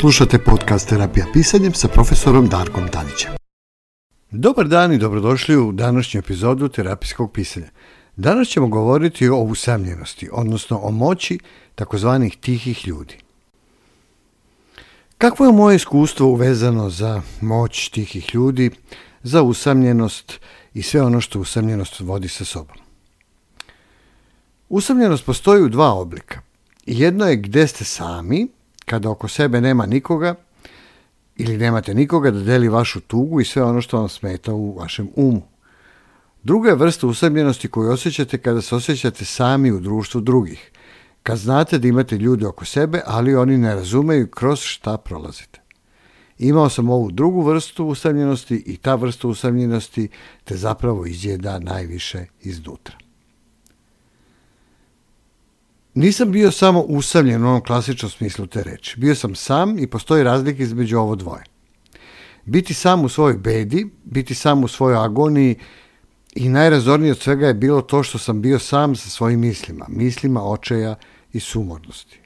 Slušate podcast Terapija pisanjem sa profesorom Darkom Tanićem. Dobar dan i dobrodošli u današnju epizodu terapijskog pisanja. Danas ćemo govoriti o usamljenosti, odnosno o moći takozvanih tihih ljudi. Kakvo je moje iskustvo uvezano za moć tihih ljudi, za usamljenost i sve ono što usamljenost vodi sa sobom? Usamljenost postoji u dva oblika. Jedno je gde ste sami, kada oko sebe nema nikoga ili nemate nikoga da deli vašu tugu i sve ono što vam smeta u vašem umu. Druga je vrsta usamljenosti koju osjećate kada se osjećate sami u društvu drugih, kad znate da imate ljude oko sebe, ali oni ne razumeju kroz šta prolazite. Imao sam ovu drugu vrstu usamljenosti i ta vrsta usamljenosti te zapravo izjeda najviše iznutra. Nisam bio samo usamljen u onom klasičnom smislu te reči. Bio sam sam i postoji razlika između ovo dvoje. Biti sam u svojoj bedi, biti sam u svojoj agoniji i najrazornije od svega je bilo to što sam bio sam sa svojim mislima, mislima očeja i sumornosti.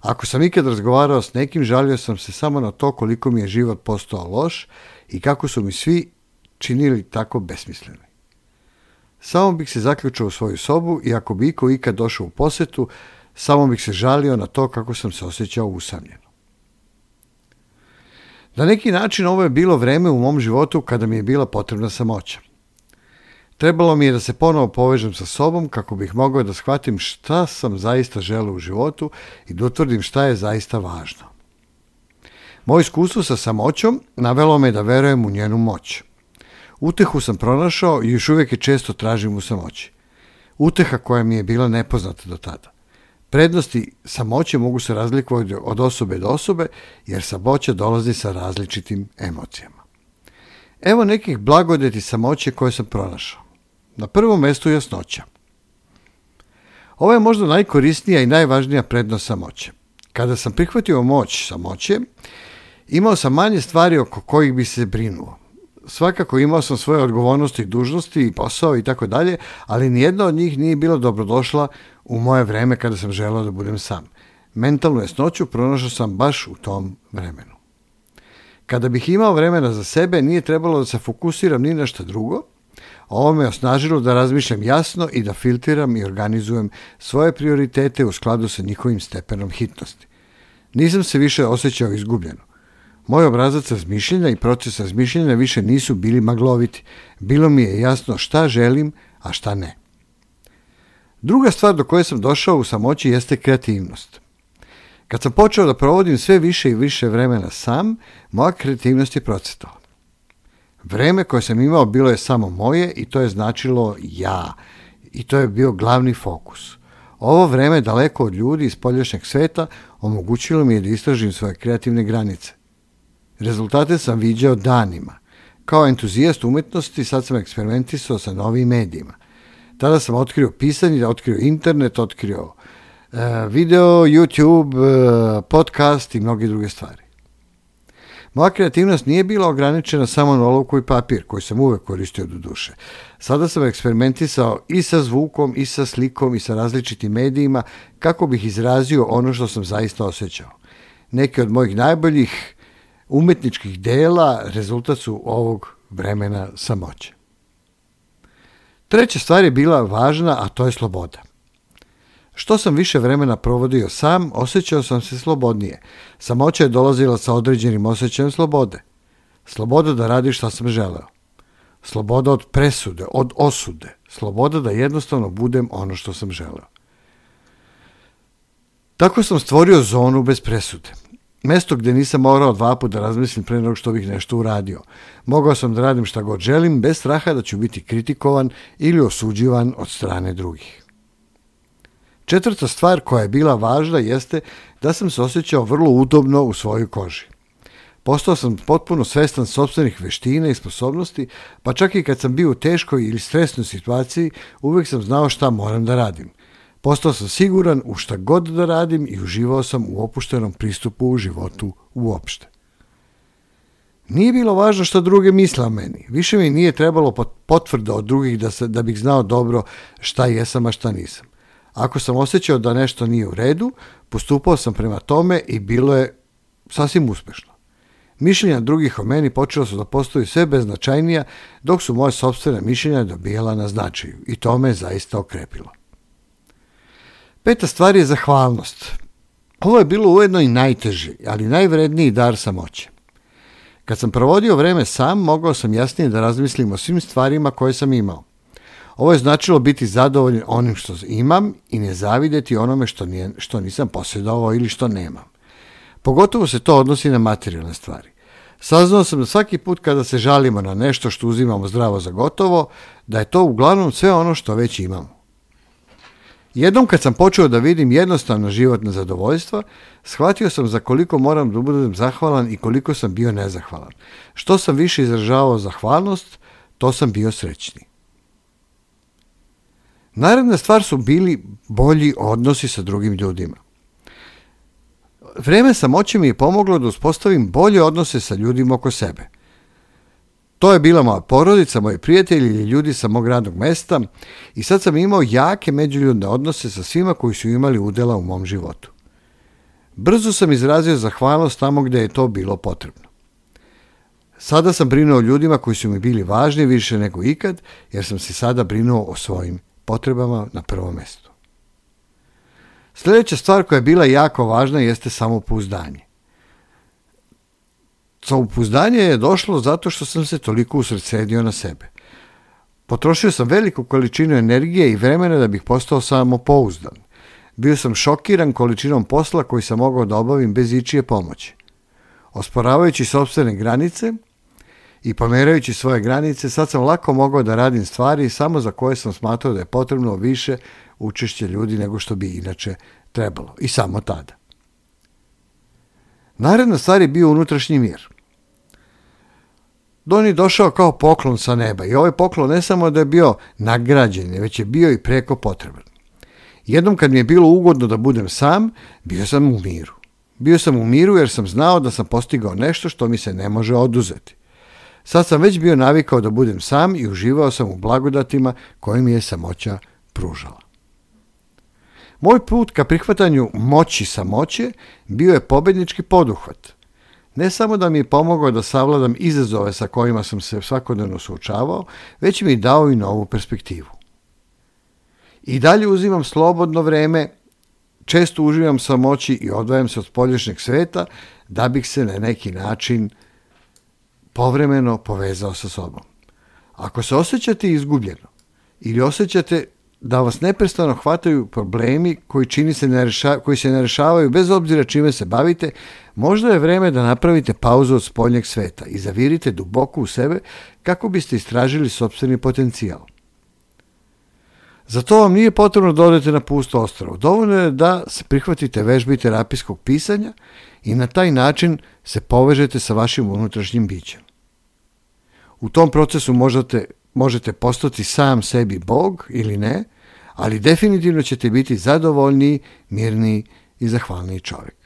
Ako sam ikad razgovarao s nekim, žalio sam se samo na to koliko mi je život postao loš i kako su mi svi činili tako besmisleni. Samo bih se zaključao u svoju sobu i ako bi iko ikad došao u posetu, samo bih se žalio na to kako sam se osjećao usamljeno. Na neki način ovo je bilo vreme u mom životu kada mi je bila potrebna samoća. Trebalo mi je da se ponovo povežem sa sobom kako bih mogao da shvatim šta sam zaista želeo u životu i da utvrdim šta je zaista važno. Moje iskustvo sa samoćom navelo me da verujem u njenu moć – Utehu sam pronašao i još uvek je često tražim u samoći. Uteha koja mi je bila nepoznata do tada. Prednosti samoće mogu se razlikovati od osobe do osobe, jer samoća dolazi sa različitim emocijama. Evo nekih blagodeti samoće koje sam pronašao. Na prvom mestu jasnoća. Ovo je možda najkorisnija i najvažnija prednost samoće. Kada sam prihvatio moć samoće, imao sam manje stvari oko kojih bi se brinuo svakako imao sam svoje odgovornosti i dužnosti i posao i tako dalje, ali nijedna od njih nije bila dobrodošla u moje vreme kada sam želao da budem sam. Mentalnu jasnoću pronašao sam baš u tom vremenu. Kada bih imao vremena za sebe, nije trebalo da se fokusiram ni na šta drugo, Ovo me osnažilo da razmišljam jasno i da filtriram i organizujem svoje prioritete u skladu sa njihovim stepenom hitnosti. Nisam se više osjećao izgubljeno. Moj obrazac razmišljenja i proces razmišljenja više nisu bili magloviti. Bilo mi je jasno šta želim, a šta ne. Druga stvar do koje sam došao u samoći jeste kreativnost. Kad sam počeo da provodim sve više i više vremena sam, moja kreativnost je procetala. Vreme koje sam imao bilo je samo moje i to je značilo ja. I to je bio glavni fokus. Ovo vreme daleko od ljudi iz poljašnjeg sveta omogućilo mi je da istražim svoje kreativne granice. Rezultate sam viđao danima. Kao entuzijast umetnosti sad sam eksperimentisao sa novim medijima. Tada sam otkrio pisanje, otkrio internet, otkrio e, video, YouTube, e, podcast i mnoge druge stvari. Moja kreativnost nije bila ograničena samo na olovku i papir, koji sam uvek koristio do duše. Sada sam eksperimentisao i sa zvukom, i sa slikom, i sa različitim medijima, kako bih izrazio ono što sam zaista osjećao. Neki od mojih najboljih umetničkih dela rezultat su ovog vremena samoće. Treća stvar je bila važna, a to je sloboda. Što sam više vremena provodio sam, osjećao sam se slobodnije. Samoća je dolazila sa određenim osjećajem slobode. Sloboda da radi šta sam želeo. Sloboda od presude, od osude. Sloboda da jednostavno budem ono što sam želeo. Tako sam stvorio zonu bez presude. Mesto gde nisam morao dva puta da razmislim pre nego što bih nešto uradio. Mogao sam da radim šta god želim, bez straha da ću biti kritikovan ili osuđivan od strane drugih. Četvrta stvar koja je bila važna jeste da sam se osjećao vrlo udobno u svojoj koži. Postao sam potpuno svestan sobstvenih veština i sposobnosti, pa čak i kad sam bio u teškoj ili stresnoj situaciji, uvek sam znao šta moram da radim – Postao sam siguran u šta god da radim i uživao sam u opuštenom pristupu u životu uopšte. Nije bilo važno što druge misle o meni. Više mi nije trebalo potvrda od drugih da, se, da bih znao dobro šta jesam, a šta nisam. Ako sam osjećao da nešto nije u redu, postupao sam prema tome i bilo je sasvim uspešno. Mišljenja drugih o meni počela su da postaju sve beznačajnija, dok su moje sobstvene mišljenja dobijala na značaju i to me zaista okrepilo. Peta stvar je zahvalnost. Ovo je bilo ujedno i najteži, ali najvredniji dar samoće. Kad sam provodio vreme sam, mogao sam jasnije da razmislim o svim stvarima koje sam imao. Ovo je značilo biti zadovoljen onim što imam i ne zavideti onome što, nije, što nisam posjedovao ili što nemam. Pogotovo se to odnosi na materijalne stvari. Saznao sam da svaki put kada se žalimo na nešto što uzimamo zdravo za gotovo, da je to uglavnom sve ono što već imamo. Jednom kad sam počeo da vidim jednostavna životna zadovoljstva, shvatio sam za koliko moram da budem zahvalan i koliko sam bio nezahvalan. Što sam više izražavao zahvalnost, to sam bio srećni. Naredna stvar su bili bolji odnosi sa drugim ljudima. Vreme samoće mi je pomoglo da uspostavim bolje odnose sa ljudima oko sebe. To je bila moja porodica, moji prijatelji ili ljudi sa mog radnog mesta i sad sam imao jake međuljudne odnose sa svima koji su imali udela u mom životu. Brzo sam izrazio zahvalnost tamo gde je to bilo potrebno. Sada sam brinuo o ljudima koji su mi bili važni više nego ikad, jer sam se sada brinuo o svojim potrebama na prvom mestu. Sljedeća stvar koja je bila jako važna jeste samopouzdanje samopouzdanje je došlo zato što sam se toliko usredsedio na sebe. Potrošio sam veliku količinu energije i vremena da bih postao samopouzdan. Bio sam šokiran količinom posla koji sam mogao da obavim bez ičije pomoći. Osporavajući sobstvene granice i pomerajući svoje granice, sad sam lako mogao da radim stvari samo za koje sam smatrao da je potrebno više učešće ljudi nego što bi inače trebalo. I samo tada. Naredna stvar je bio unutrašnji mir. Doni došao kao poklon sa neba i ovaj poklon ne samo da je bio nagrađen, već je bio i preko potreban. Jednom kad mi je bilo ugodno da budem sam, bio sam u miru. Bio sam u miru jer sam znao da sam postigao nešto što mi se ne može oduzeti. Sad sam već bio navikao da budem sam i uživao sam u blagodatima koje mi je samoća pružala. Moj put ka prihvatanju moći samoće bio je pobednički poduhvat – ne samo da mi je pomogao da savladam izazove sa kojima sam se svakodnevno suočavao, već mi je dao i novu perspektivu. I dalje uzimam slobodno vreme, često uživam samoći i odvajam se od spolješnjeg sveta da bih se na neki način povremeno povezao sa sobom. Ako se osjećate izgubljeno ili osjećate da vas neprestano hvataju problemi koji, čini se ne reša, koji se ne rešavaju bez obzira čime se bavite, možda je vreme da napravite pauzu od spoljnjeg sveta i zavirite duboko u sebe kako biste istražili sobstveni potencijal. Za to vam nije potrebno da odete na pusto ostrovo. Dovoljno je da se prihvatite vežbi terapijskog pisanja i na taj način se povežete sa vašim unutrašnjim bićem. U tom procesu možete možete postati sam sebi Bog ili ne, ali definitivno ćete biti zadovoljni, mirni i zahvalni čovjek.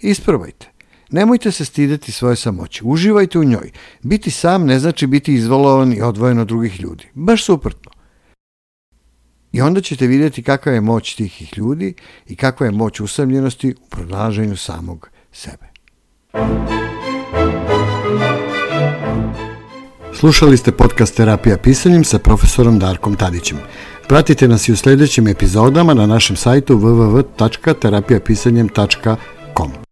Isprobajte. Nemojte se stidati svoje samoće. Uživajte u njoj. Biti sam ne znači biti izvolovan i odvojen od drugih ljudi. Baš suprotno. I onda ćete vidjeti kakva je moć tihih ljudi i kakva je moć usamljenosti u pronalaženju samog sebe. Slušali ste podcast Terapija pisanjem sa profesorom Darkom Tadićem. Pratite nas i u sljedećim epizodama na našem sajtu www.terapijapisanjem.com